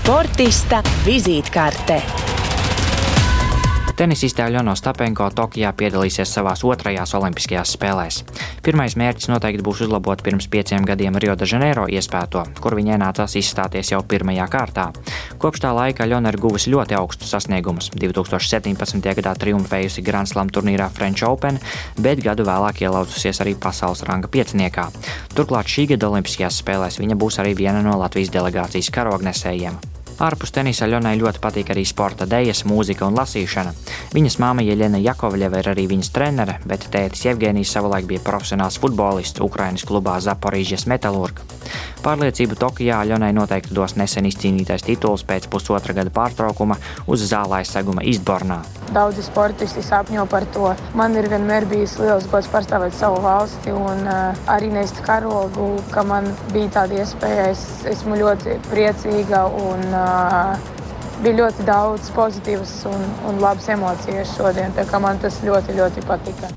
Sportista vizītkarte. Tenisistē Ļono Stapenko Tokijā piedalīsies savās otrajās Olimpiskajās spēlēs. Pirmais mērķis noteikti būs uzlabot pirms pieciem gadiem Rio de Janeiro iespēto, kur viņai nācās izstāties jau pirmajā kārtā. Kopš tā laika ir guvusi ļoti augstus sasniegumus. 2017. gadā triumfējusi Grand Slam turnīrā French Open, bet gadu vēlāk ielauzusies arī pasaules ranga pieciniekā. Turklāt šī gada Olimpiskajās spēlēs viņa būs arī viena no Latvijas delegācijas karognesējiem. Ārpus tenisa Ļonai ļoti patīk arī sporta dēļas, mūzika un lasīšana. Viņas māma Jeļena Jakovļeva ir arī viņas trenere, bet tētis Jevgenijs savulaik bija profesionāls futbolists Ukrainas klubā Zaporīžas Metalurga. Pārliecību Tokijā Ļonai noteikti dos nesen izcīnītais tituls pēc pusotra gada pārtraukuma uz zālē seguma Istbornā. Daudzi sportisti sapņo par to. Man ir vienmēr bijis liels gods pārstāvēt savu valsti un uh, arī nest karogu, ka man bija tāda iespēja. Es esmu ļoti priecīga un uh, bija ļoti daudz pozitīvas un, un labas emocijas šodien. Man tas ļoti, ļoti patika.